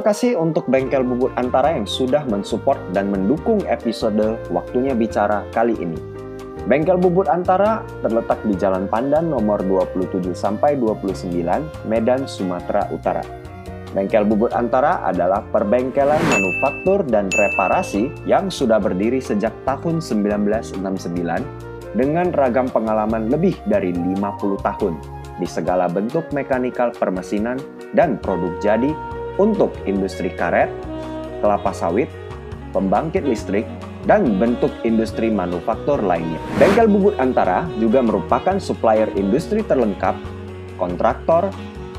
Kasih untuk Bengkel Bubut Antara yang sudah mensupport dan mendukung episode Waktunya Bicara kali ini. Bengkel Bubut Antara terletak di Jalan Pandan nomor 27 sampai 29, Medan, Sumatera Utara. Bengkel Bubut Antara adalah perbengkelan manufaktur dan reparasi yang sudah berdiri sejak tahun 1969 dengan ragam pengalaman lebih dari 50 tahun di segala bentuk mekanikal permesinan dan produk jadi untuk industri karet, kelapa sawit, pembangkit listrik, dan bentuk industri manufaktur lainnya. Bengkel Bubut Antara juga merupakan supplier industri terlengkap, kontraktor,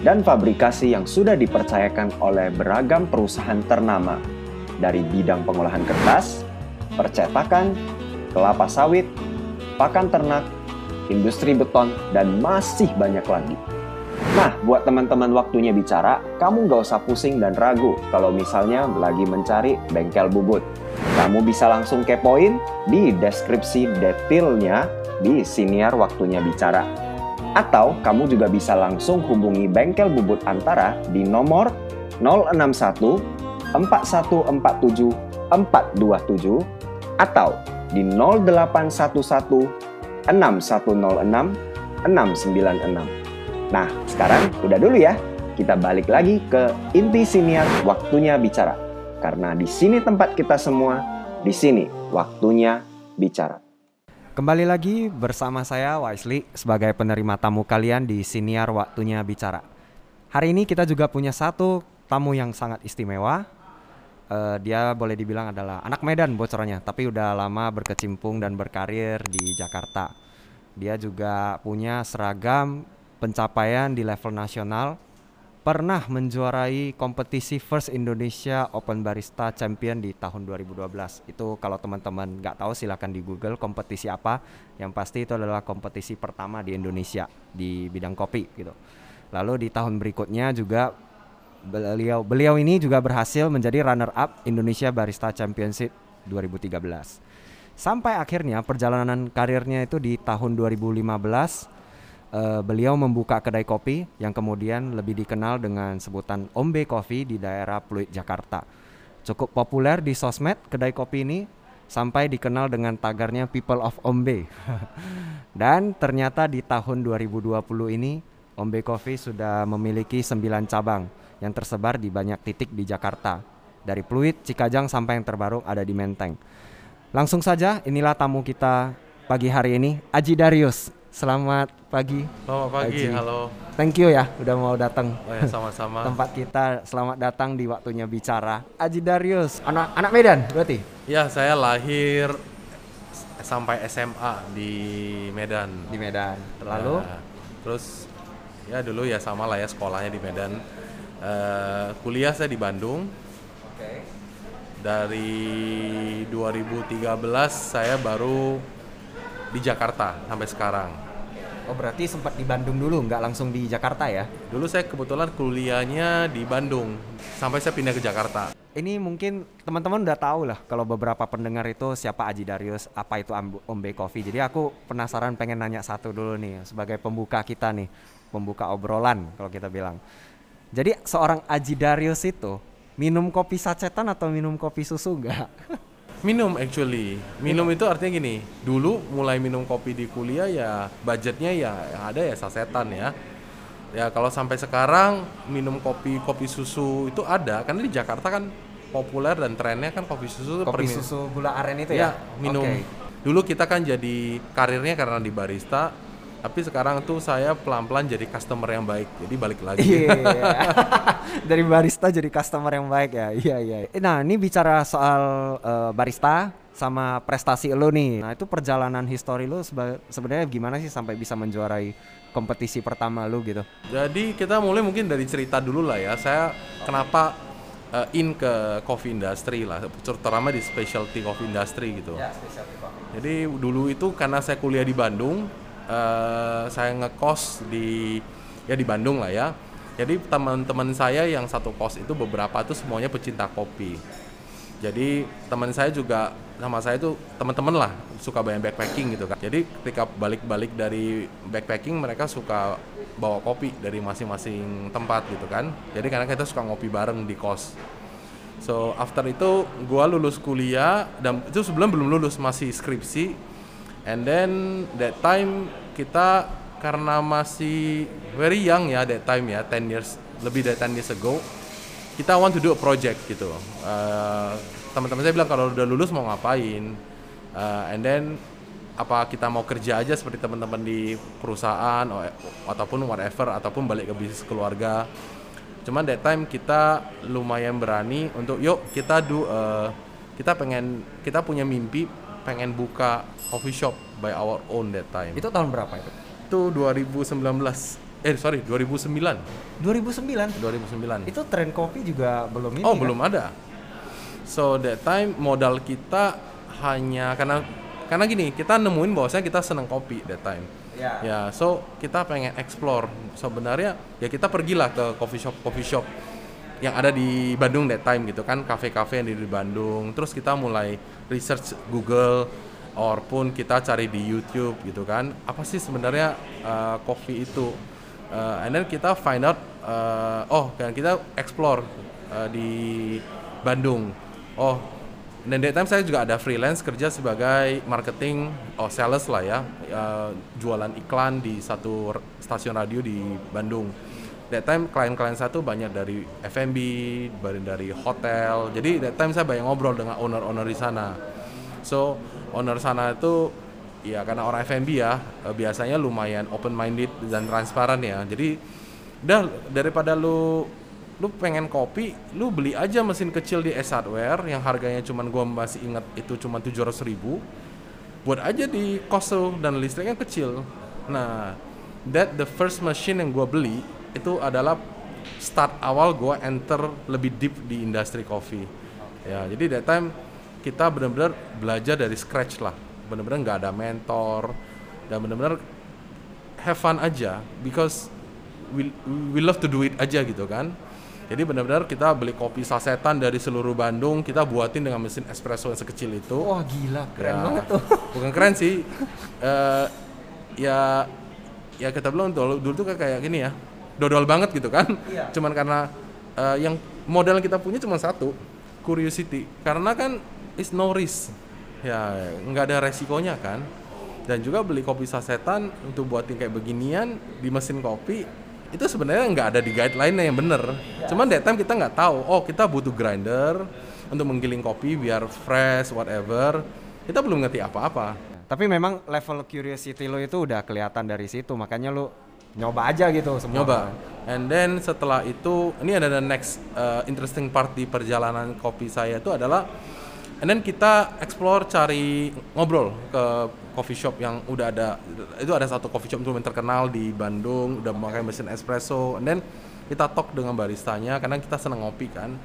dan fabrikasi yang sudah dipercayakan oleh beragam perusahaan ternama dari bidang pengolahan kertas, percetakan, kelapa sawit, pakan ternak, industri beton, dan masih banyak lagi. Nah, buat teman-teman waktunya bicara, kamu nggak usah pusing dan ragu kalau misalnya lagi mencari bengkel bubut. Kamu bisa langsung kepoin di deskripsi detailnya di siniar waktunya bicara. Atau kamu juga bisa langsung hubungi bengkel bubut antara di nomor 061 4147 427 atau di 0811 6106 696. Nah, sekarang udah dulu ya. Kita balik lagi ke inti siniar waktunya bicara. Karena di sini tempat kita semua, di sini waktunya bicara. Kembali lagi bersama saya Wisely sebagai penerima tamu kalian di siniar waktunya bicara. Hari ini kita juga punya satu tamu yang sangat istimewa. Uh, dia boleh dibilang adalah anak Medan bocorannya, tapi udah lama berkecimpung dan berkarir di Jakarta. Dia juga punya seragam pencapaian di level nasional, pernah menjuarai kompetisi First Indonesia Open Barista Champion di tahun 2012. Itu kalau teman-teman nggak tahu silahkan di Google kompetisi apa. Yang pasti itu adalah kompetisi pertama di Indonesia di bidang kopi gitu. Lalu di tahun berikutnya juga beliau beliau ini juga berhasil menjadi runner up Indonesia Barista Championship 2013. Sampai akhirnya perjalanan karirnya itu di tahun 2015 uh, beliau membuka kedai kopi yang kemudian lebih dikenal dengan sebutan Ombe Coffee di daerah Pluit Jakarta. Cukup populer di sosmed kedai kopi ini sampai dikenal dengan tagarnya People of Ombe. Dan ternyata di tahun 2020 ini Ombe Coffee sudah memiliki 9 cabang yang tersebar di banyak titik di Jakarta. Dari Pluit, Cikajang sampai yang terbaru ada di Menteng. Langsung saja inilah tamu kita pagi hari ini, Aji Darius. Selamat pagi. Selamat pagi, Haji. halo. Thank you ya udah mau datang. Oh ya, sama-sama. Tempat kita selamat datang di waktunya bicara. Aji Darius, anak anak Medan berarti? Ya, saya lahir sampai SMA di Medan. Di Medan. Lalu nah, terus ya dulu ya sama lah ya sekolahnya di Medan. Uh, kuliah saya di Bandung. Oke. Okay. Dari 2013 saya baru di Jakarta sampai sekarang. Oh berarti sempat di Bandung dulu, nggak langsung di Jakarta ya? Dulu saya kebetulan kuliahnya di Bandung, sampai saya pindah ke Jakarta. Ini mungkin teman-teman udah tahu lah kalau beberapa pendengar itu siapa Aji Darius, apa itu Ombe Coffee. Jadi aku penasaran pengen nanya satu dulu nih sebagai pembuka kita nih, pembuka obrolan kalau kita bilang. Jadi seorang Aji Darius itu minum kopi sacetan atau minum kopi susu enggak? Minum actually. Minum itu artinya gini, dulu mulai minum kopi di kuliah ya budgetnya ya yang ada ya sasetan ya. Ya kalau sampai sekarang minum kopi kopi susu itu ada karena di Jakarta kan populer dan trennya kan kopi susu kopi susu gula aren itu ya, ya minum okay. dulu kita kan jadi karirnya karena di barista tapi sekarang tuh saya pelan-pelan jadi customer yang baik jadi balik lagi. Yeah. dari barista jadi customer yang baik ya? Iya iya. Nah ini bicara soal uh, barista sama prestasi lo nih. Nah itu perjalanan histori lo sebenarnya gimana sih sampai bisa menjuarai kompetisi pertama lo gitu? Jadi kita mulai mungkin dari cerita dulu lah ya. Saya kenapa uh, in ke coffee industry lah terutama di specialty coffee industry gitu. Ya, specialty coffee. jadi dulu itu karena saya kuliah di Bandung uh, saya ngekos di ya di Bandung lah ya. Jadi teman-teman saya yang satu kos itu beberapa tuh semuanya pecinta kopi. Jadi teman saya juga sama saya itu teman-teman lah suka banyak backpacking gitu kan. Jadi ketika balik-balik dari backpacking mereka suka bawa kopi dari masing-masing tempat gitu kan. Jadi karena kita suka ngopi bareng di kos. So after itu gua lulus kuliah dan itu sebelum belum lulus masih skripsi. And then that time kita karena masih very young ya that time ya 10 years lebih dari 10 years ago kita want to do a project gitu. Uh, teman-teman saya bilang kalau udah lulus mau ngapain? Uh, and then apa kita mau kerja aja seperti teman-teman di perusahaan ataupun whatever ataupun balik ke bisnis keluarga cuman that time kita lumayan berani untuk yuk kita do uh, kita pengen kita punya mimpi pengen buka coffee shop by our own that time. Itu tahun berapa itu? Itu 2019 eh sorry 2009 2009 2009 itu tren kopi juga belum ini oh kan? belum ada. So that time modal kita hanya karena karena gini kita nemuin bahwasanya kita seneng kopi that time. Ya. Ya, so kita pengen explore. Sebenarnya ya kita pergilah ke coffee shop coffee shop yang ada di Bandung that time gitu kan, kafe-kafe yang di Bandung. Terus kita mulai research Google ataupun kita cari di YouTube gitu kan. Apa sih sebenarnya uh, coffee itu? Uh, and then kita find out uh, oh kan kita explore uh, di Bandung. Oh, dan that time saya juga ada freelance kerja sebagai marketing oh sales lah ya uh, jualan iklan di satu stasiun radio di Bandung that time klien-klien saya tuh banyak dari F&B dari hotel. Jadi that time saya banyak ngobrol dengan owner-owner di sana. So owner sana itu ya karena orang F&B ya uh, biasanya lumayan open minded dan transparan ya. Jadi udah daripada lu lu pengen kopi, lu beli aja mesin kecil di S Hardware yang harganya cuman gua masih ingat itu cuma 700 ribu buat aja di kosel dan listriknya kecil. Nah, that the first machine yang gua beli itu adalah start awal gua enter lebih deep di industri kopi. Ya, jadi that time kita benar-benar belajar dari scratch lah. Benar-benar nggak ada mentor dan benar-benar have fun aja because we we love to do it aja gitu kan. Jadi benar-benar kita beli kopi sasetan dari seluruh Bandung, kita buatin dengan mesin espresso yang sekecil itu. Wah gila, keren Ya, banget tuh. Bukan keren sih. Eh, ya ya kita bilang dulu, dulu tuh kayak gini ya. Dodol banget gitu kan. Iya. Cuman karena eh, yang modal yang kita punya cuma satu, curiosity. Karena kan is no risk. Ya, nggak ada resikonya kan. Dan juga beli kopi sasetan untuk buatin kayak beginian di mesin kopi itu sebenarnya nggak ada di guideline yang bener. Cuman that time kita nggak tahu. Oh kita butuh grinder untuk menggiling kopi biar fresh whatever. Kita belum ngerti apa-apa. Tapi memang level curiosity lo itu udah kelihatan dari situ, makanya lo nyoba aja gitu semua. Nyoba. And then setelah itu ini ada the next uh, interesting part di perjalanan kopi saya itu adalah and then kita explore cari ngobrol ke coffee shop yang udah ada itu ada satu coffee shop yang terkenal di Bandung udah memakai mesin espresso and then kita talk dengan baristanya karena kita seneng ngopi kan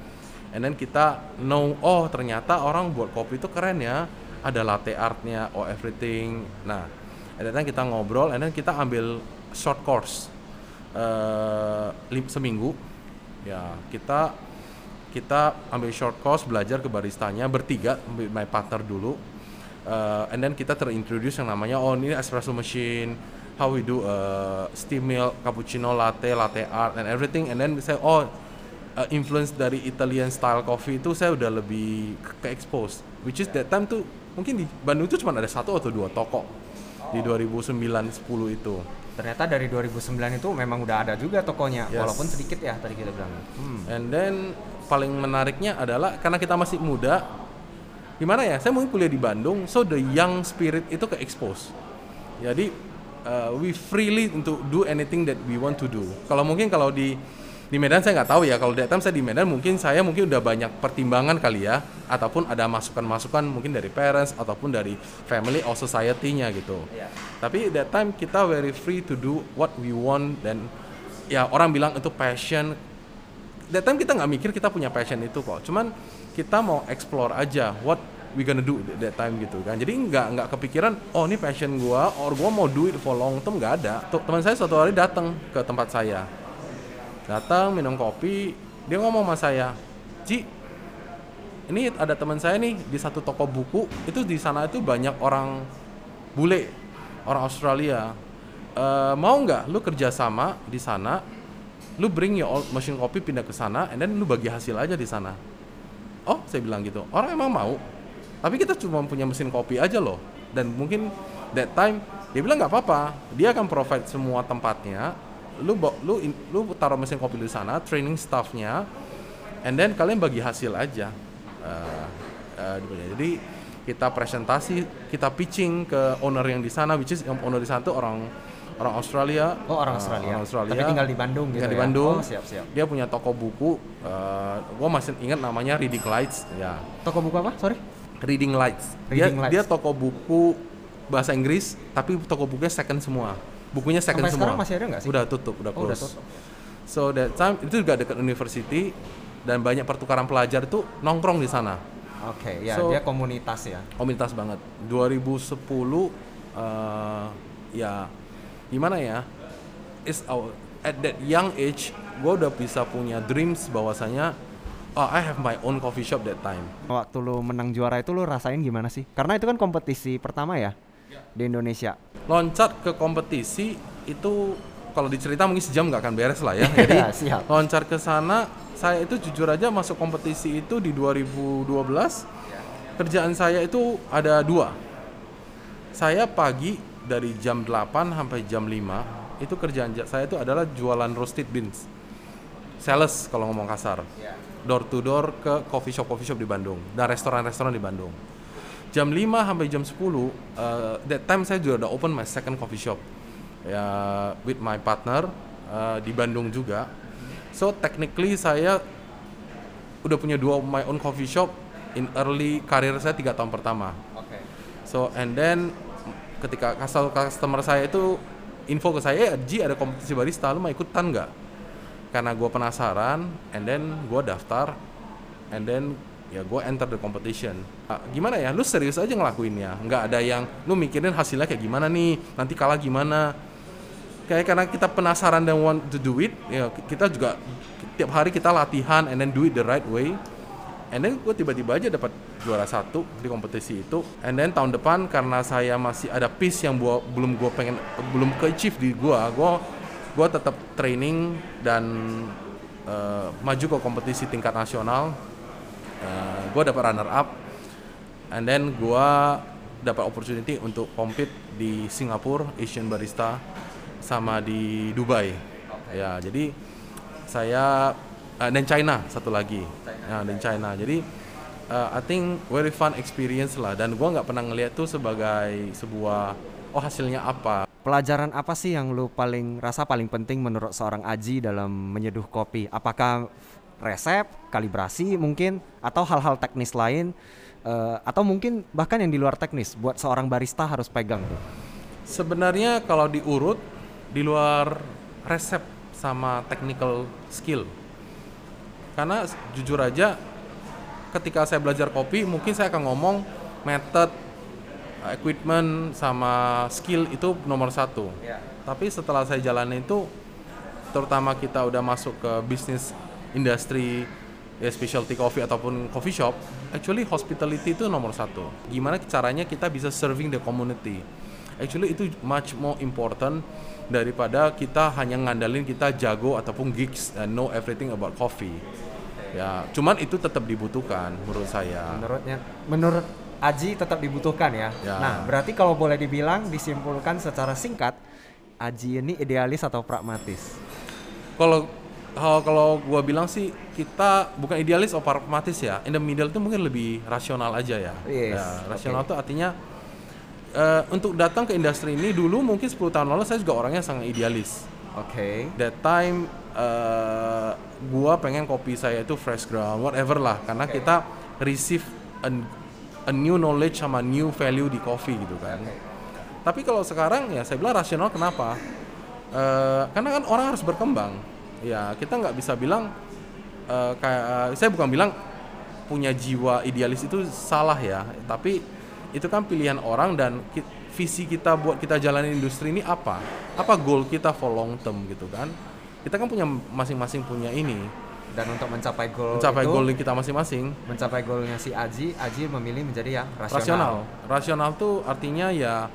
and then kita know oh ternyata orang buat kopi itu keren ya ada latte artnya oh everything nah and then kita ngobrol and then kita ambil short course eh, lim- seminggu. Ya kita kita ambil short course belajar ke baristanya bertiga my partner dulu. Uh, and then kita terintroduce yang namanya oh ini espresso machine how we do uh, steam milk cappuccino latte latte art and everything. And then saya oh uh, influence dari Italian style coffee itu saya udah lebih ke expose. Which is that time tuh mungkin di Bandung tuh cuma ada satu atau dua toko. Di 2009 10 itu Ternyata dari 2009 itu memang udah ada juga tokonya, Yes. walaupun sedikit ya tadi kita bilang. Hmm. And then paling menariknya adalah karena kita masih muda, gimana ya? Saya mungkin kuliah di Bandung, so the young spirit itu ke expose. Jadi uh, we freely untuk do anything that we want to do. Kalau mungkin kalau di di Medan saya nggak tahu ya. Kalau datang saya di Medan mungkin saya mungkin udah banyak pertimbangan kali ya, ataupun ada masukan-masukan mungkin dari parents ataupun dari family or society-nya gitu. Iya. Tapi that time kita very free to do what we want dan ya orang bilang itu passion. That time kita nggak mikir kita punya passion itu kok. Cuman kita mau explore aja what we gonna do that time gitu kan. Jadi nggak nggak kepikiran oh ini passion gua or gua mau do it for long term nggak ada. Teman saya suatu hari datang ke tempat saya. Datang minum kopi, dia ngomong sama saya, "Ji, ini ada teman saya nih di satu toko buku itu di sana itu banyak orang bule orang Australia. "Eh, mau nggak lu kerjasama di sana? Lu bring your old machine copy pindah ke sana and then lu bagi hasil aja di sana. Oh saya bilang gitu. Orang emang mau? Tapi kita cuma punya mesin kopi aja loh. Dan mungkin that time dia bilang nggak apa-apa dia akan provide semua tempatnya lu lu lu taruh mesin kopi di sana training staffnya and then kalian bagi hasil aja Eh, eh, jadi kita presentasi kita pitching ke owner yang di sana which is yang owner di sana tuh orang orang Australia Oh orang Eh, Australia. orang Australia Tapi tinggal di Bandung gitu Tinggal di ya? Bandung Oh siap siap. dia punya toko buku gue masih ingat namanya Reading Lights ya Toko buku apa? Sorry. Reading Lights dia Reading Lights. dia toko buku bahasa Inggris tapi toko bukunya second semua bukunya second Sampai semua sekarang masih ada nggak sih? udah tutup udah Oh, udah close tutup. so that time itu juga dekat university dan banyak pertukaran pelajar itu nongkrong di sana Oke, ya So- dia komunitas ya. komunitas banget 2010 eh, ya gimana ya is our at that young age gue udah bisa punya dreams bahwasanya oh I have my own coffee shop that time Waktu lu menang juara itu lu rasain gimana sih? Karena itu kan kompetisi pertama ya di Indonesia. Loncat ke kompetisi itu kalau dicerita mungkin sejam nggak akan beres lah ya. Jadi Iya, siap. loncat ke sana saya itu jujur aja masuk kompetisi itu di 2012 kerjaan saya itu ada dua. Saya pagi dari jam 8 sampai jam 5 itu kerjaan ja- saya itu adalah jualan roasted beans. Sales kalau ngomong kasar. Door to door ke coffee shop coffee shop di Bandung dan restoran-restoran di Bandung jam 5 sampai jam 10 uh, that time saya juga udah open my second coffee shop ya with my partner uh, di Bandung juga so technically saya udah punya dua my own coffee shop in early karir saya tiga tahun pertama. So and then ketika customer saya itu info ke saya, "Eh, Ji ada kompetisi barista, lu mau ikutan nggak? Karena gue penasaran, and then gue daftar, and then ya gue enter the competition. Ah, gimana ya? Lu serius aja ngelakuinnya, nggak ada yang lu mikirin hasilnya kayak gimana nih, nanti kalah gimana? Kayak karena kita penasaran dan want to do it, ya kita juga tiap hari kita latihan and then do it the right way. And then gue tiba-tiba aja dapat juara satu di kompetisi itu. And then tahun depan karena saya masih ada piece yang gua, belum gue pengen belum ke achieve di gue, gue gue tetap training dan eh, maju ke kompetisi tingkat nasional. Gue dapat runner up. And then gue dapat opportunity untuk compete di Singapura Asian Barista sama di Dubai. Ya, jadi saya uh, dan China satu lagi ya dan China jadi uh, I think very fun experience lah dan gua nggak pernah ngeliat tuh sebagai sebuah oh hasilnya apa Pelajaran apa sih yang lu paling rasa paling penting menurut seorang Aji dalam menyeduh kopi? Apakah resep, kalibrasi mungkin atau hal-hal teknis lain eh, atau mungkin bahkan yang di luar teknis buat seorang barista harus pegang tuh. sebenarnya kalau diurut di luar resep sama technical skill. Karena jujur aja ketika saya belajar kopi mungkin saya akan ngomong method uh, equipment sama skill itu nomor satu. Tapi setelah saya jalanin itu terutama kita udah masuk ke bisnis industri ya specialty coffee ataupun coffee shop actually hospitality itu nomor satu gimana caranya kita bisa serving the community actually itu much more important daripada kita hanya ngandalin kita jago ataupun geeks and know everything about coffee ya cuman itu tetap dibutuhkan menurut saya Menurutnya menurut Aji tetap dibutuhkan ya. Ya. Nah, berarti kalau boleh dibilang disimpulkan secara singkat Aji ini idealis atau pragmatis? kalau kalau kalau gua bilang sih kita bukan idealis atau pragmatis ya. In the middle itu mungkin lebih rasional aja ya, Yes, Ya, rasional tuh artinya eh, untuk datang ke industri ini dulu mungkin 10 tahun lalu saya juga orangnya sangat idealis. Oke. that time eh, gua pengen kopi saya itu fresh ground whatever lah. Karena kita receive a, a new knowledge sama new value di coffee gitu kan. Tapi kalau sekarang ya saya bilang rasional kenapa? Eh, karena kan orang harus berkembang ya kita nggak bisa bilang eh, kayak saya bukan bilang punya jiwa idealis itu salah ya tapi itu kan pilihan orang dan ki- visi kita buat kita jalanin industri ini apa apa goal kita for long term gitu kan kita kan punya masing-masing punya ini Dan untuk mencapai goal mencapai itu, goal kita masing-masing mencapai goalnya si Aji, Aji memilih menjadi yang rasional. rasional rasional tuh artinya ya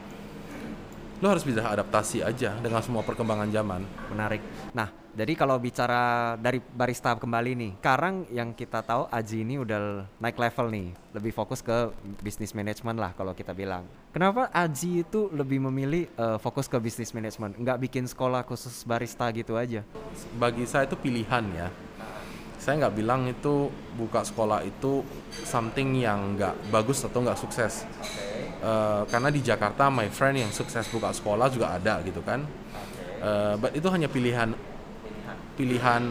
lo harus bisa adaptasi aja dengan semua perkembangan zaman. Menarik. Nah, jadi kalau bicara dari barista kembali nih, sekarang yang kita tahu Aji ini udah naik level nih, lebih fokus ke bisnis manajemen lah kalau kita bilang. Kenapa Aji itu lebih memilih uh, fokus ke bisnis manajemen, nggak bikin sekolah khusus barista gitu aja? Bagi saya itu pilihan ya. Saya nggak bilang itu buka sekolah itu something yang nggak bagus atau nggak sukses. Uh, karena di Jakarta my friend yang sukses buka sekolah juga ada gitu kan. Uh, but itu hanya pilihan pilihan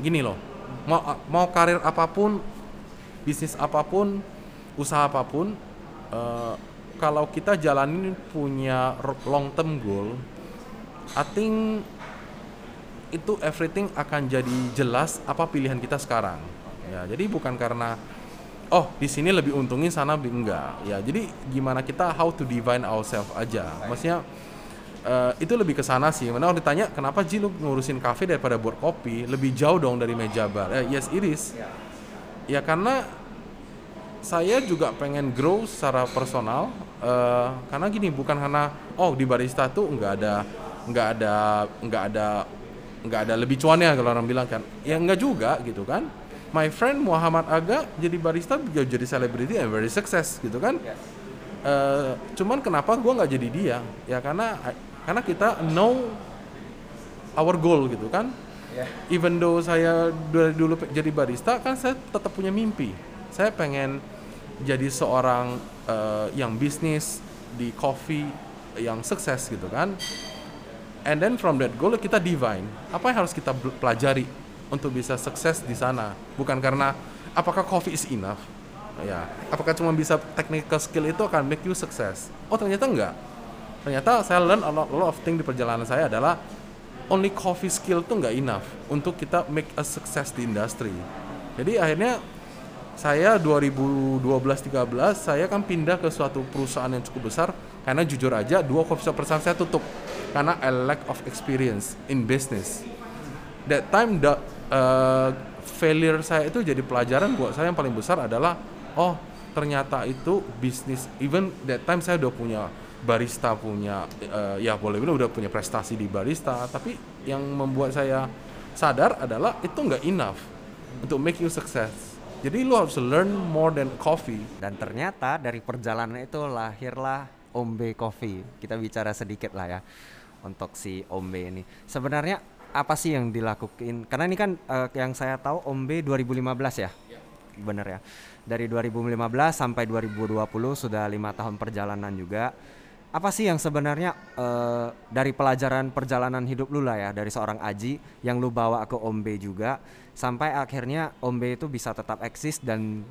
gini loh. Mau mau karir apa pun, bisnis apa pun, usaha apa pun, uh, kalau kita jalanin punya long term goal, I think itu everything akan jadi jelas apa pilihan kita sekarang. Ya, jadi bukan karena oh di sini lebih untungin sana enggak ya jadi gimana kita how to divine ourselves aja maksudnya uh, itu lebih ke sana sih. Mana ditanya kenapa Ji lu ngurusin kafe daripada buat kopi? Lebih jauh dong dari meja bar. Uh, yes it is. Ya. Karena saya juga pengen grow secara personal. Uh, karena gini bukan karena oh di barista tuh nggak ada nggak ada nggak ada nggak ada lebih cuannya kalau orang bilang kan. Ya nggak juga gitu kan. My friend Muhammad Aga jadi barista jadi selebriti and very success gitu kan. Yes. uh, cuman kenapa gue nggak jadi dia? Ya karena karena kita know our goal gitu kan. Yeah. even though saya dari dulu jadi barista kan saya tetap punya mimpi. Saya pengen jadi seorang uh, yang bisnis di coffee yang sukses gitu kan. And then from that goal kita divine. Apa yang harus kita pelajari untuk bisa sukses di sana? Bukan karena apakah coffee is enough? Ya. Apakah cuma bisa technical skill itu akan make you sukses? Oh ternyata enggak ternyata saya learn a lot, of thing di perjalanan saya adalah only coffee skill tuh nggak enough untuk kita make a success di industri jadi akhirnya saya 2012-13 saya kan pindah ke suatu perusahaan yang cukup besar karena jujur aja dua coffee shop perusahaan saya tutup karena I lack of experience in business. That time the uh, failure saya itu jadi pelajaran buat saya yang paling besar adalah oh ternyata itu bisnis even that time saya udah punya barista punya uh, ya boleh bilang udah punya prestasi di barista tapi yang membuat saya sadar adalah itu nggak enough untuk make you success jadi lu harus learn more than coffee dan ternyata dari perjalanan itu lahirlah Ombe Coffee kita bicara sedikit lah ya untuk si Ombe ini sebenarnya apa sih yang dilakukan? Karena ini kan uh, yang saya tahu Ombe 2015 ya, ya. bener ya. Dari 2015 sampai 2020 sudah lima tahun perjalanan juga. Apa sih yang sebenarnya uh, dari pelajaran perjalanan hidup lu lah ya dari seorang Aji yang lu bawa ke Ombe juga sampai akhirnya Ombe itu bisa tetap eksis dan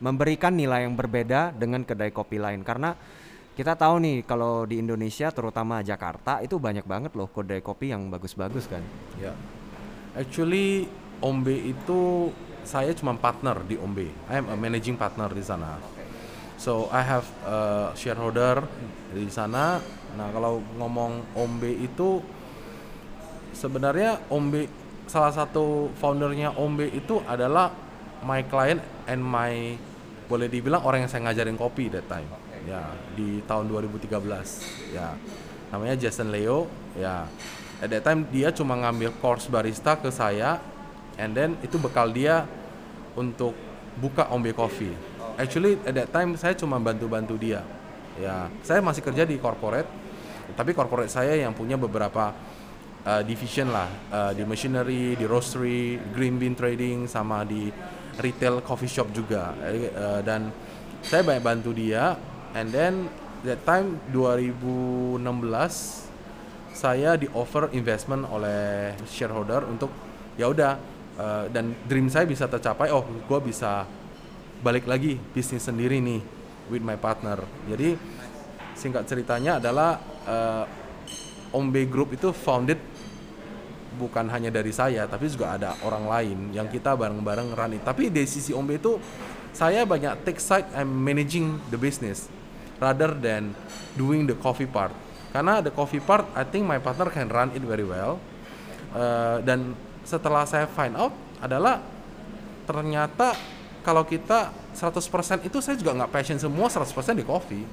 memberikan nilai yang berbeda dengan kedai kopi lain karena kita tahu nih kalau di Indonesia terutama Jakarta itu banyak banget loh kedai kopi yang bagus-bagus kan. Ya. Actually Ombe itu saya cuma partner di Ombe. I am a managing partner di sana. So I have a shareholder di sana. Nah, kalau ngomong Ombe itu sebenarnya Ombe salah satu foundernya Ombe itu adalah my client and my boleh dibilang orang yang saya ngajarin kopi that time. Ya di tahun 2013 ya namanya Jason Leo. Ya at that time dia cuma ngambil course barista ke saya and then itu bekal dia untuk buka Ombe Coffee actually at that time saya cuma bantu-bantu dia. Ya saya masih kerja di corporate tapi corporate saya yang punya beberapa uh, division lah. Uh, di machinery di roastery green bean trading sama di retail coffee shop juga. Uh, dan saya banyak bantu dia. And then that time 2016 saya di offer investment oleh shareholder untuk ya udah uh, dan dream saya bisa tercapai. Oh gue bisa balik lagi bisnis sendiri nih with my partner. Jadi singkat ceritanya adalah uh, Ombe Group itu founded bukan hanya dari saya tapi juga ada orang lain yang kita bareng-bareng run it. tapi dari sisi Ombe itu saya banyak take side and managing the business rather than doing the coffee part. Karena the coffee part I think my partner can run it very well. Uh, dan setelah saya find out adalah ternyata kalau kita 100% itu saya juga nggak passion semua 100% di coffee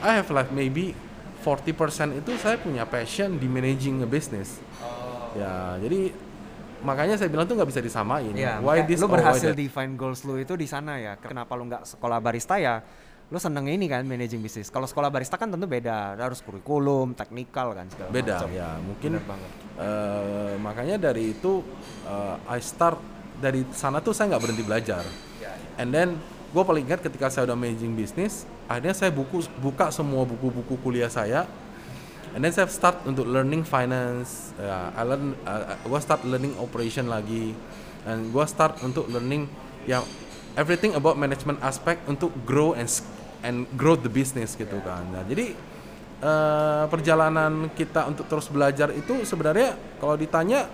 I have like maybe 40% itu saya punya passion di managing a business. Ya, jadi makanya saya bilang tuh nggak bisa disamain. Iya, why this lu why berhasil that. define goals lu itu di sana ya. Kenapa lu nggak sekolah barista ya? Lu seneng ini kan managing bisnis. Kalau sekolah barista kan tentu beda, harus kurikulum, teknikal kan segala beda macam. ya mungkin Bener banget. eh, makanya dari itu eh, I start dari sana tuh saya nggak berhenti belajar and then gue paling ingat ketika saya udah managing bisnis akhirnya saya buku buka semua buku-buku kuliah saya. And then saya start untuk learning finance. Ya I learn gue start learning operation lagi. And gue start untuk learning yang everything about management aspect untuk grow and and grow the business gitu kan. Nah jadi eh, perjalanan kita untuk terus belajar itu sebenarnya kalau ditanya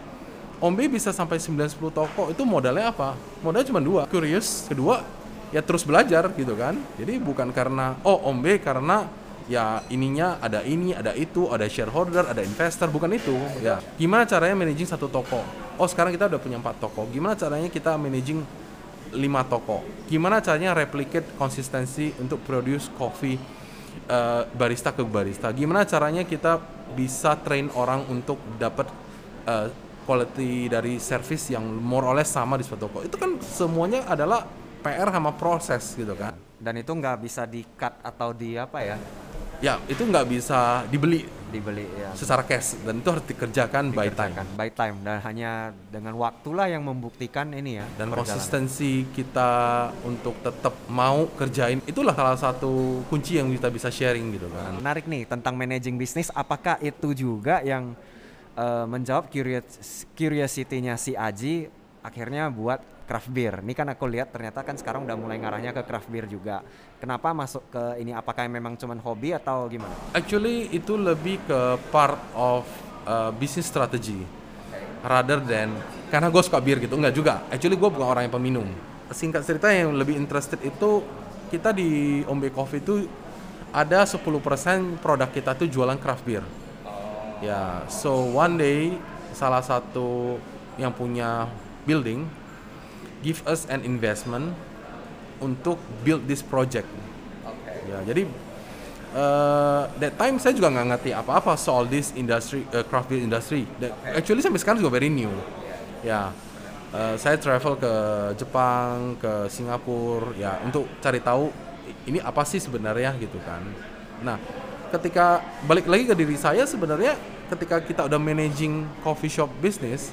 Om B bisa sampai 9-10 toko itu modalnya apa? Modalnya cuma dua, curious, kedua ya terus belajar gitu kan. Jadi bukan karena oh Om B karena ya ininya ada ini, ada itu, ada shareholder, ada investor, bukan itu. Ya, gimana caranya managing satu toko? Oh sekarang kita udah punya empat toko. Gimana caranya kita managing lima toko? Gimana caranya replicate konsistensi untuk produce coffee eh, barista ke barista? Gimana caranya kita bisa train orang untuk dapat eh, quality dari service yang more or less sama di suatu toko? Itu kan semuanya adalah PR sama proses gitu kan. Dan itu nggak bisa di cut atau di apa ya? Ya itu nggak bisa dibeli Dibeli ya. secara cash dan itu harus dikerjakan by time. Dikerjakan by time dan hanya dengan waktulah yang membuktikan ini ya. dan perjalanan. konsistensi kita untuk tetap mau kerjain itulah salah satu kunci yang kita bisa sharing gitu kan Menarik nih tentang managing bisnis. Apakah itu juga yang eh, menjawab curious curiosity-nya si Aji akhirnya buat craft beer. Ini kan aku lihat ternyata kan sekarang udah mulai ngarahnya ke craft beer juga. Kenapa masuk ke ini? Apakah memang cuman hobi atau gimana? actually itu lebih ke part of uh, business strategy rather than karena gue suka bir gitu enggak juga actually gue bukan orang yang peminum singkat cerita yang lebih interested itu kita di Ombe Coffee itu ada 10% produk kita tuh jualan craft beer ya so one day salah satu yang punya building give us an investment untuk build this project. Ya jadi uh, that time saya juga nggak ngerti apa-apa soal this industry uh, craft beer industry. That- actually sampai sekarang juga very new. Ya uh, saya travel ke Jepang ke Singapura ya untuk cari tahu ini apa sih sebenarnya gitu kan. Nah ketika balik lagi ke diri saya sebenarnya ketika kita udah managing coffee shop business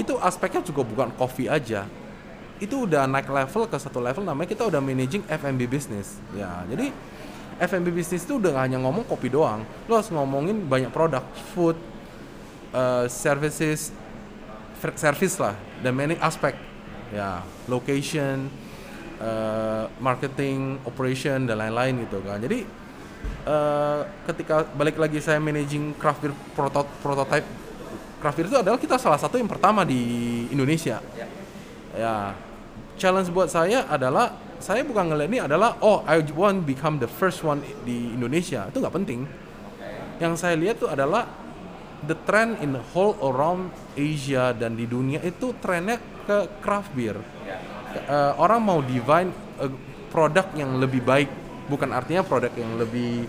itu aspeknya juga bukan coffee aja. Itu udah naik level ke satu level namanya kita udah managing F&B business. Ya jadi F&B business itu udah gak hanya ngomong kopi doang. Lo harus ngomongin banyak produk food uh, services service lah dan many aspek ya location uh, marketing operation dan lain-lain gitu kan. Jadi uh, ketika balik lagi saya managing craft beer proto- prototype craft beer itu adalah kita salah satu yang pertama di Indonesia. Ya. Challenge buat saya adalah saya bukan ngeliat ini adalah oh I want become the first one di Indonesia. Itu nggak penting. Yang saya lihat tuh adalah the trend in the whole around Asia dan di dunia itu trennya ke craft beer. Eh, orang mau divine eh, produk yang lebih baik bukan artinya produk yang lebih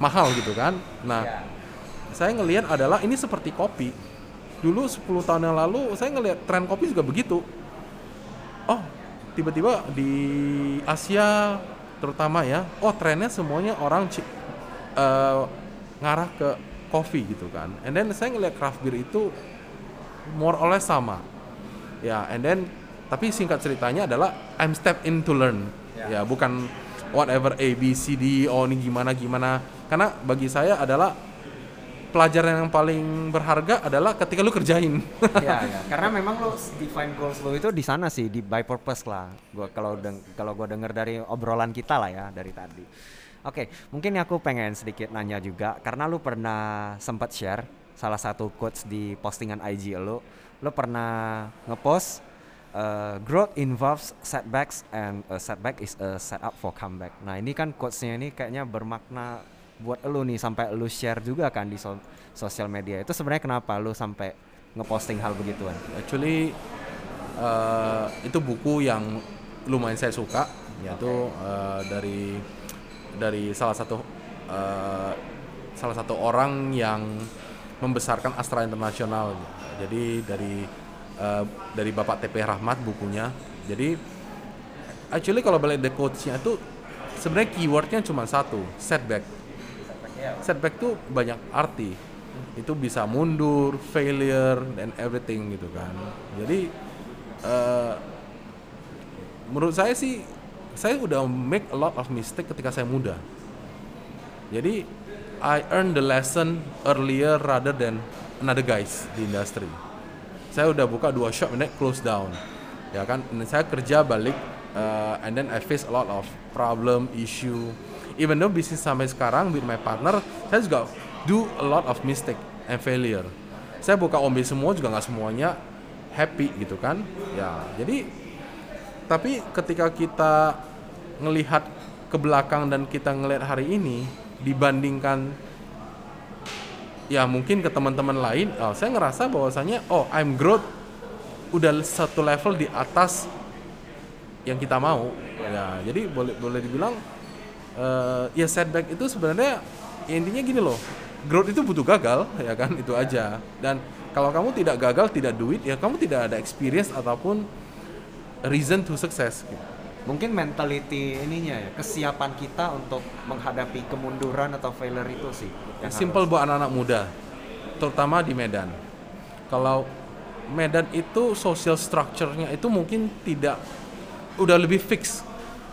mahal gitu kan. Nah saya ngelihat adalah ini seperti kopi. Dulu 10 tahun yang lalu saya ngelihat tren kopi juga begitu. Oh tiba-tiba di Asia terutama ya oh trennya semuanya orang eh, ngarah ke kopi gitu kan. And then saya ngelihat craft beer itu more or less sama. Ya and then tapi singkat ceritanya adalah I'm step in to learn. Ya bukan whatever A B C D oh ini gimana gimana karena bagi saya adalah pelajaran yang paling berharga adalah ketika lu kerjain ya, ya. Karena memang lo define goals lo itu di sana sih di by purpose lah. Gua kalau deng kalau gua denger dari obrolan kita lah ya dari tadi. Oke, mungkin aku pengen sedikit nanya juga karena lu pernah sempat share salah satu quotes di postingan IG lo. Lo pernah ngepost uh, growth involves setbacks and a setback is a setup for comeback. Nah, ini kan quotesnya ini kayaknya bermakna buat lu nih sampai lu share juga kan di so- sosial media. Itu sebenarnya kenapa lu sampai ngeposting hal begituan? Actually eh, itu buku yang lumayan saya suka yaitu eh, dari dari salah satu eh, salah satu orang yang membesarkan Astra Internasional. Jadi dari uh, dari Bapak TP Rahmat bukunya. Jadi actually kalau balik the coachnya itu sebenarnya keywordnya cuma satu setback. Setback tuh banyak arti. Itu bisa mundur, failure, dan everything gitu kan. Jadi uh, menurut saya sih saya udah make a lot of mistake ketika saya muda. Jadi I earn the lesson earlier rather than another guys di industri. Saya udah buka dua shop and then close down. Ya kan, dan saya kerja balik uh, and then I face a lot of problem, issue. Even though bisnis sampai sekarang with my partner, saya juga do a lot of mistake and failure. Saya buka ombe semua juga nggak semuanya happy gitu kan. Ya, jadi tapi ketika kita ngelihat ke belakang dan kita ngelihat hari ini, dibandingkan ya mungkin ke teman-teman lain, oh, saya ngerasa bahwasanya oh I'm growth udah satu level di atas yang kita mau. Ya, jadi boleh boleh dibilang uh, ya setback itu sebenarnya ya intinya gini loh. Growth itu butuh gagal, ya kan? Itu aja. Dan kalau kamu tidak gagal, tidak duit, ya kamu tidak ada experience ataupun reason to success gitu mungkin mentality ininya ya kesiapan kita untuk menghadapi kemunduran atau failure itu sih yang simple buat anak-anak muda terutama di Medan. Kalau Medan itu social structure-nya itu mungkin tidak udah lebih fix.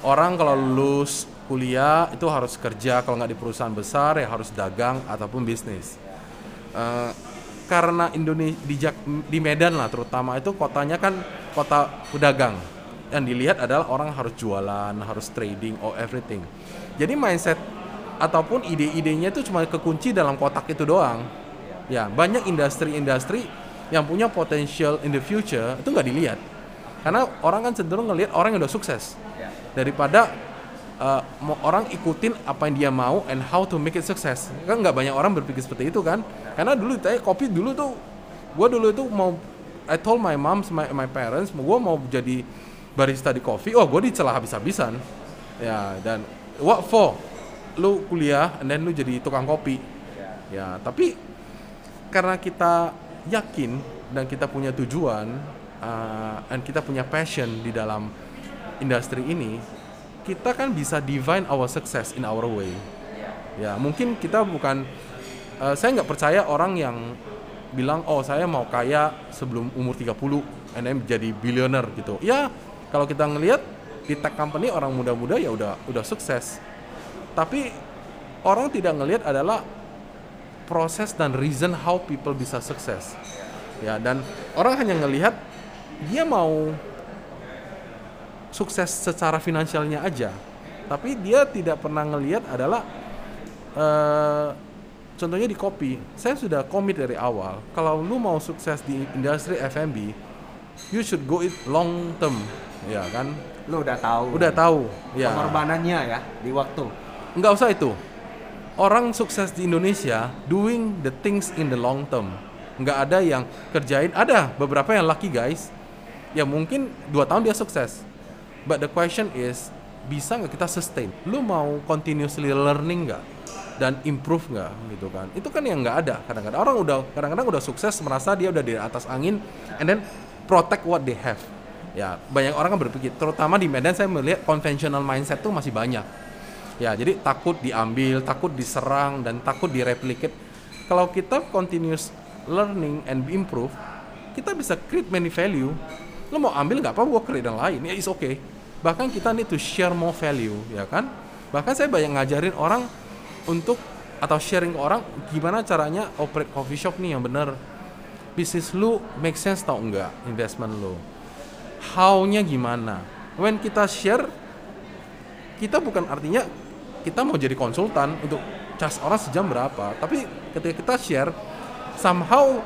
Orang kalau lulus kuliah itu harus kerja kalau nggak di perusahaan besar ya harus dagang ataupun bisnis. Uh, karena Indonesia di, di Medan lah terutama itu kotanya kan kota pedagang yang dilihat adalah orang harus jualan, harus trading, or everything. Jadi mindset ataupun ide-idenya itu cuma kekunci dalam kotak itu doang. Ya, banyak industri-industri yang punya potential in the future itu nggak dilihat. Karena orang kan cenderung ngelihat orang yang udah sukses daripada uh, orang ikutin apa yang dia mau and how to make it success. Kan nggak banyak orang berpikir seperti itu kan? Karena dulu saya kopi dulu tuh, gue dulu itu mau I told my mom, my, my parents, gue mau jadi barista di kopi, oh gue dicela habis-habisan. Ya, dan what for? Lu kuliah, and then lu jadi tukang kopi. Ya, tapi karena kita yakin dan kita punya tujuan, uh, dan kita punya passion di dalam industri ini, kita kan bisa divine our success in our way. Ya, mungkin kita bukan, uh, saya nggak percaya orang yang bilang, oh saya mau kaya sebelum umur 30, and then jadi billionaire gitu. Ya, kalau kita ngelihat di tech company orang muda-muda ya udah udah sukses. Tapi orang tidak ngelihat adalah proses dan reason how people bisa sukses. Ya dan orang hanya ngelihat dia mau sukses secara finansialnya aja. Tapi dia tidak pernah ngelihat adalah uh, contohnya di kopi saya sudah komit dari awal kalau lu mau sukses di industri F&B you should go it long term ya kan? Lu udah tahu. Udah tahu ya pengorbanannya ya di waktu. Nggak usah itu. Orang sukses di Indonesia doing the things in the long term. Nggak ada yang kerjain. Ada beberapa yang lucky guys. Ya mungkin dua tahun dia sukses. But the question is bisa nggak kita sustain? Lu mau continuously learning nggak? Dan improve nggak? Gitu kan. Itu kan yang nggak ada. Kadang-kadang orang udah kadang-kadang udah sukses merasa dia udah di atas angin and then protect what they have ya banyak orang kan berpikir terutama di Medan saya melihat conventional mindset tuh masih banyak. Ya jadi takut diambil takut diserang dan takut direplicate kalau kita continuous learning and improve kita bisa create many value. Lo mau ambil nggak apa gue create yang lain. Ya is okay. Bahkan kita need to share more value ya kan? Bahkan saya banyak ngajarin orang untuk atau sharing ke orang gimana caranya operate coffee shop nih yang bener. Bisnis lu make sense tau enggak investment lu how-nya gimana. When kita share, kita bukan artinya kita mau jadi konsultan untuk cas orang sejam berapa, tapi ketika kita share, somehow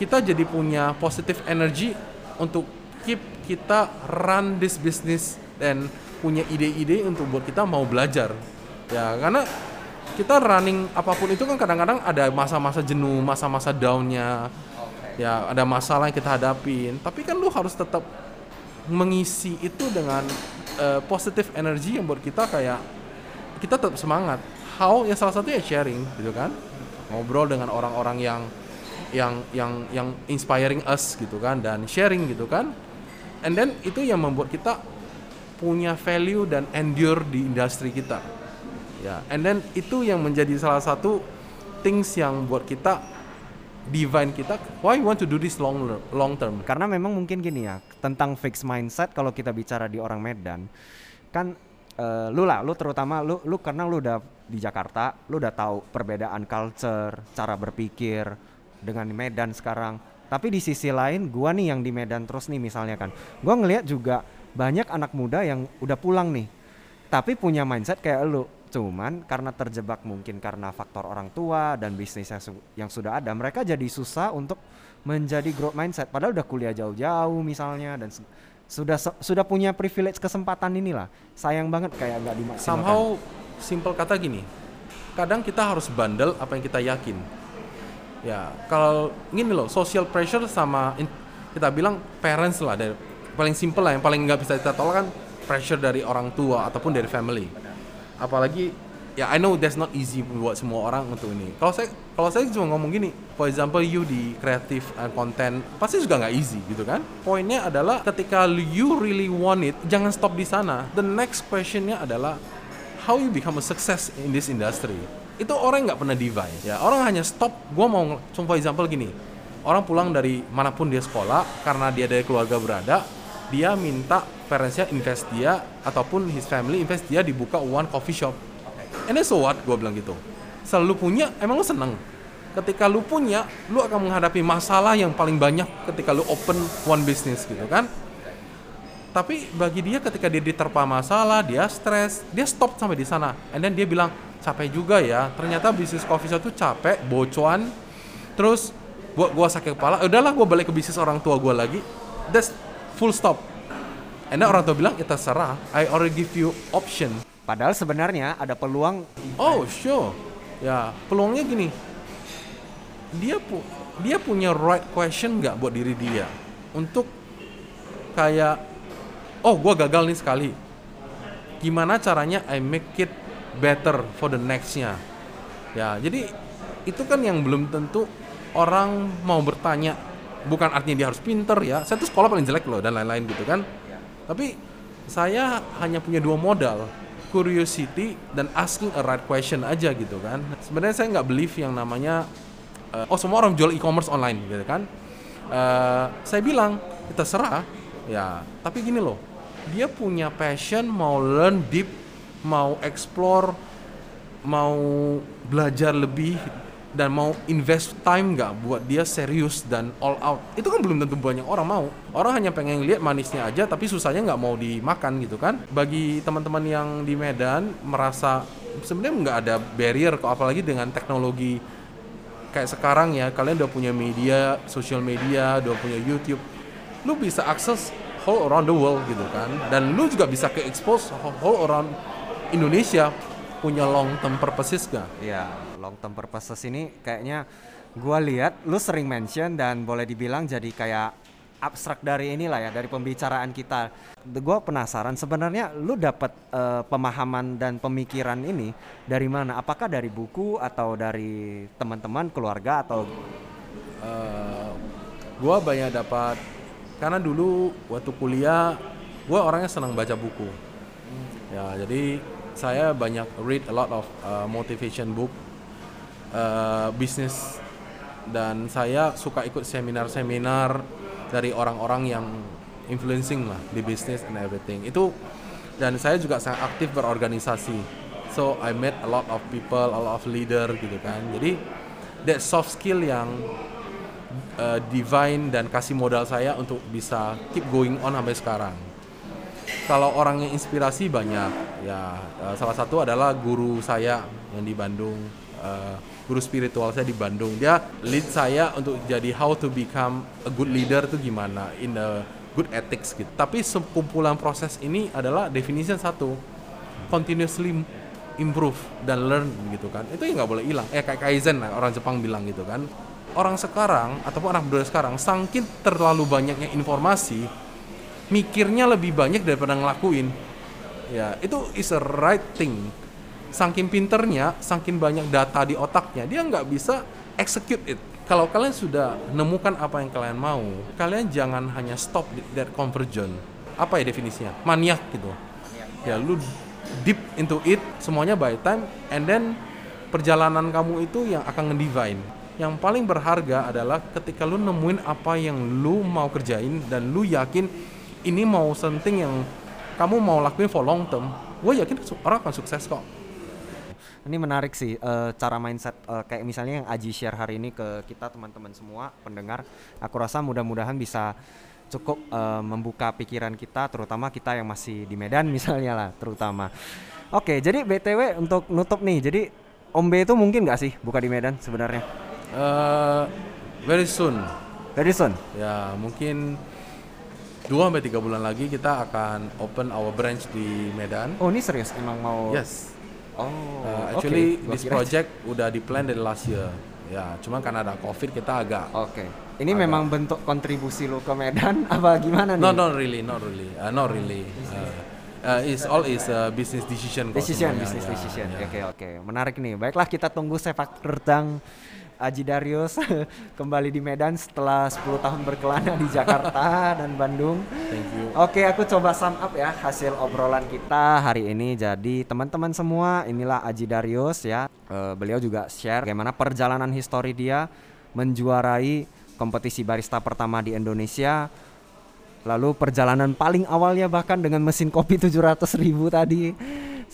kita jadi punya positive energy untuk keep kita run this business dan punya ide-ide untuk buat kita mau belajar. Ya, karena kita running apa pun itu kan kadang-kadang ada masa-masa jenuh, masa-masa downnya, ya ada masalah yang kita hadapin. Tapi kan lu harus tetap mengisi itu dengan uh, positive energy yang buat kita kayak kita tetap semangat. How ya salah satunya sharing gitu kan. ngobrol dengan orang-orang yang yang yang yang inspiring us gitu kan dan sharing gitu kan and then itu yang membuat kita punya value dan endure di industri kita ya and then itu yang menjadi salah satu things yang buat kita divine kita why you want to do this long long term Karena memang mungkin gini ya, tentang fixed mindset kalau kita bicara di orang Medan, kan eh, lu lah, lu terutama lu lu karena lu udah di Jakarta, lu udah tahu perbedaan culture, cara berpikir dengan di Medan sekarang. Tapi di sisi lain, gua nih yang di Medan terus nih misalnya kan, gua ngelihat juga banyak anak muda yang udah pulang nih, tapi punya mindset kayak lu. Cuman karena terjebak mungkin karena faktor orang tua dan bisnis yang, su- yang sudah ada, mereka jadi susah untuk menjadi growth mindset. Padahal udah kuliah jauh-jauh misalnya dan su- sudah sudah punya privilege kesempatan inilah. Sayang banget kayak nggak dimaksimalkan. somehow simple kata gini kadang kita harus bandel apa yang kita yakin ya kalau gini loh social pressure sama in- kita bilang parents lah dari paling simple lah yang paling nggak bisa kita tolak kan pressure dari orang tua ataupun dari family apalagi ya I know that's not easy buat semua orang untuk ini. Kalau saya kalau saya cuma ngomong gini for example you di creative uh, content pasti juga nggak easy gitu kan? Poinnya adalah ketika you really want it jangan stop di sana. The next questionnya adalah how you become a success in this industry? Itu orang nggak pernah divine ya. Orang hanya stop gua mau for example gini orang pulang dari mana pun dia sekolah karena dia dari keluarga berada dia minta parentsnya invest dia ataupun his family invest dia dibuka one coffee shop and then so what? Gue bilang gitu. Selalu punya emang lu seneng? Ketika lu punya lu akan menghadapi masalah yang paling banyak ketika lu open one business gitu kan? Tapi bagi dia ketika dia diterpa masalah dia stres dia stop sampai di sana. And then dia bilang capek juga ya. Ternyata bisnis coffee shop itu capek bocuan terus gua gua sakit kepala. "Ya udahlah gua balik ke bisnis orang tua gua lagi. That's full stop. And then orang tua bilang ya terserah. I already give you option Padahal sebenarnya ada peluang Oh, sure. Ya, peluangnya gini. Dia pu dia punya right question nggak buat diri dia untuk kayak oh gua gagal nih sekali. Gimana caranya I make it better for the nextnya? Ya, jadi itu kan yang belum tentu orang mau bertanya. Bukan artinya dia harus pinter ya. Saya tuh sekolah paling jelek loh dan lain-lain gitu kan. Tapi saya hanya punya dua modal curiosity dan asking a right question aja gitu kan. Sebenarnya saya nggak believe yang namanya eh, oh semua orang jual e-commerce online gitu kan. Eh, saya bilang kita serah ya tapi gini loh dia punya passion mau learn deep mau explore mau belajar lebih dan mau invest time nggak buat dia serius dan all out? Itu kan belum tentu banyak orang mau. Orang hanya pengen lihat manisnya aja tapi susahnya nggak mau dimakan gitu kan. Bagi teman-teman yang di Medan merasa sebenarnya nggak ada barrier kok apalagi dengan teknologi kayak sekarang ya. Kalian udah punya media social media udah punya YouTube. Lu bisa akses whole around the world gitu kan. Dan lu juga bisa ke expose whole around Indonesia. Punya long term purposes gak? ya long term purposes ini kayaknya gua lihat lu sering mention dan boleh dibilang jadi kayak abstrak dari inilah ya dari pembicaraan kita. Gue penasaran sebenarnya lu dapat eh, pemahaman dan pemikiran ini dari mana? Apakah dari buku atau dari teman-teman keluarga atau Eh, gua banyak dapat karena dulu waktu kuliah gua orangnya senang baca buku ya jadi saya banyak read a lot of uh, motivation book uh, bisnis. Dan saya suka ikut seminar-seminar dari orang-orang yang influencing lah di bisnis and everything. Itu dan saya juga sangat aktif berorganisasi. So I met a lot of people a lot of leader gitu kan. Jadi that soft skill yang uh, divine dan kasih modal saya untuk bisa keep going on sampai sekarang. Kalau orang yang inspirasi banyak, ya uh, salah satu adalah guru saya yang di Bandung, uh, guru spiritual saya di Bandung. Dia lead saya untuk jadi how to become a good leader itu gimana in the good ethics gitu. Tapi sekumpulan proses ini adalah definition satu, continuously improve dan learn gitu kan. Itu yang nggak boleh hilang. Eh kayak kaizen lah, orang Jepang bilang gitu kan. Orang sekarang ataupun anak muda sekarang sangkin terlalu banyaknya informasi, mikirnya lebih banyak daripada ngelakuin. Ya, itu is a right thing. Saking pinternya, saking banyak data di otaknya, dia nggak bisa execute it. Kalau kalian sudah menemukan apa yang kalian mau, kalian jangan hanya stop di that conversion. Apa ya definisinya? Maniak gitu. Ya lu deep into it, semuanya by time, and then perjalanan kamu itu yang akan ngedivine. Yang paling berharga adalah ketika lu nemuin apa yang lu mau kerjain dan lu yakin ini mau something yang kamu mau lakuin for long term, gue yakin orang akan sukses kok. Ini menarik sih uh, cara mindset uh, kayak misalnya yang Aji share hari ini ke kita teman-teman semua pendengar. Aku rasa mudah-mudahan bisa cukup uh, membuka pikiran kita terutama kita yang masih di Medan misalnya lah terutama. Oke, jadi BTW untuk nutup nih. Jadi Om B itu mungkin nggak sih buka di Medan sebenarnya? Uh, very soon. Very soon. Ya, mungkin dua sampai tiga bulan lagi kita akan open our branch di Medan. Oh, ini serius emang mau Yes Oh, uh, actually okay. this project udah di plan dari last year. Ya, cuma karena ada covid kita agak. Oke. Okay. Ini agak, memang bentuk kontribusi lo ke Medan apa gimana nih? No, not really, not really, uh, not really. Uh, uh, it's all is a business decision. Decision, business ya, decision. Oke, ya. oke. Okay, okay. Menarik nih. Baiklah kita tunggu sepak terjang Aji Darius kembali di Medan setelah 10 tahun berkelana di Jakarta dan Bandung. Thank you. Oke, aku coba sum up ya hasil obrolan kita hari ini. Jadi teman-teman semua, inilah Aji Darius ya. Uh, beliau juga share bagaimana perjalanan histori dia menjuarai kompetisi barista pertama di Indonesia. Lalu perjalanan paling awalnya bahkan dengan mesin kopi 700 ribu tadi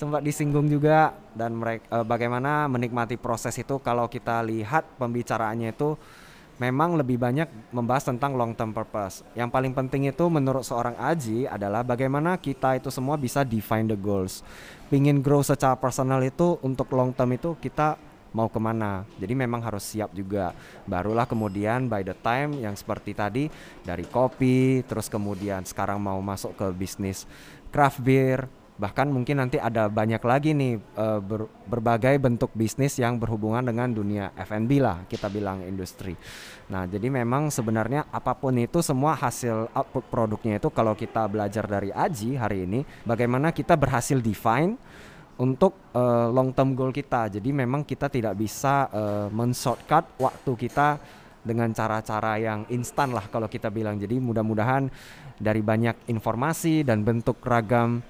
sempat disinggung juga dan mereka uh, bagaimana menikmati proses itu kalau kita lihat pembicaraannya itu memang lebih banyak membahas tentang long term purpose. Yang paling penting itu menurut seorang Aji adalah bagaimana kita itu semua bisa define the goals. Pingin grow secara personal itu untuk long term itu kita mau ke mana. Jadi memang harus siap juga. Barulah kemudian by the time yang seperti tadi dari kopi, terus kemudian sekarang mau masuk ke bisnis craft beer, bahkan mungkin nanti ada banyak lagi nih uh, ber, berbagai bentuk bisnis yang berhubungan dengan dunia F&B lah kita bilang industri. Nah jadi memang sebenarnya apa pun itu semua hasil output produknya itu kalau kita belajar dari Aji hari ini bagaimana kita berhasil define untuk uh, long term goal kita. Jadi memang kita tidak bisa uh, men-shortcut waktu kita dengan cara-cara yang instan lah kalau kita bilang. Jadi mudah-mudahan dari banyak informasi dan bentuk ragam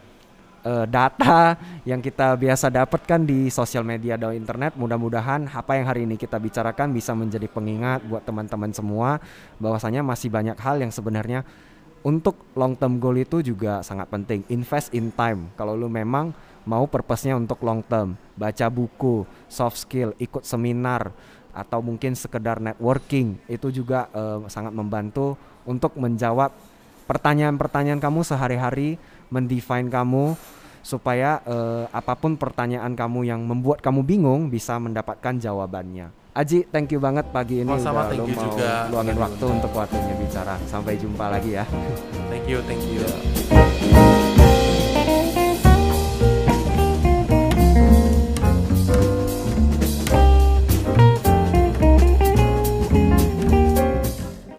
uh, data yang kita biasa dapatkan di sosial media dan internet. Mudah-mudahan apa yang hari ini kita bicarakan bisa menjadi pengingat buat teman-teman semua bahwasanya masih banyak hal yang sebenarnya untuk long term goal itu juga sangat penting. Invest in time. Kalau lu memang mau purpose-nya untuk long term, baca buku, soft skill, ikut seminar atau mungkin sekedar networking itu juga uh, sangat membantu untuk menjawab pertanyaan-pertanyaan kamu sehari-hari mendefine kamu supaya uh, apa pun pertanyaan kamu yang membuat kamu bingung bisa mendapatkan jawabannya. Aji, thank you banget pagi ini oh, sama, udah lu mau juga. luangin waktu untuk waktunya bicara. Sampai jumpa lagi ya. Thank you, thank you.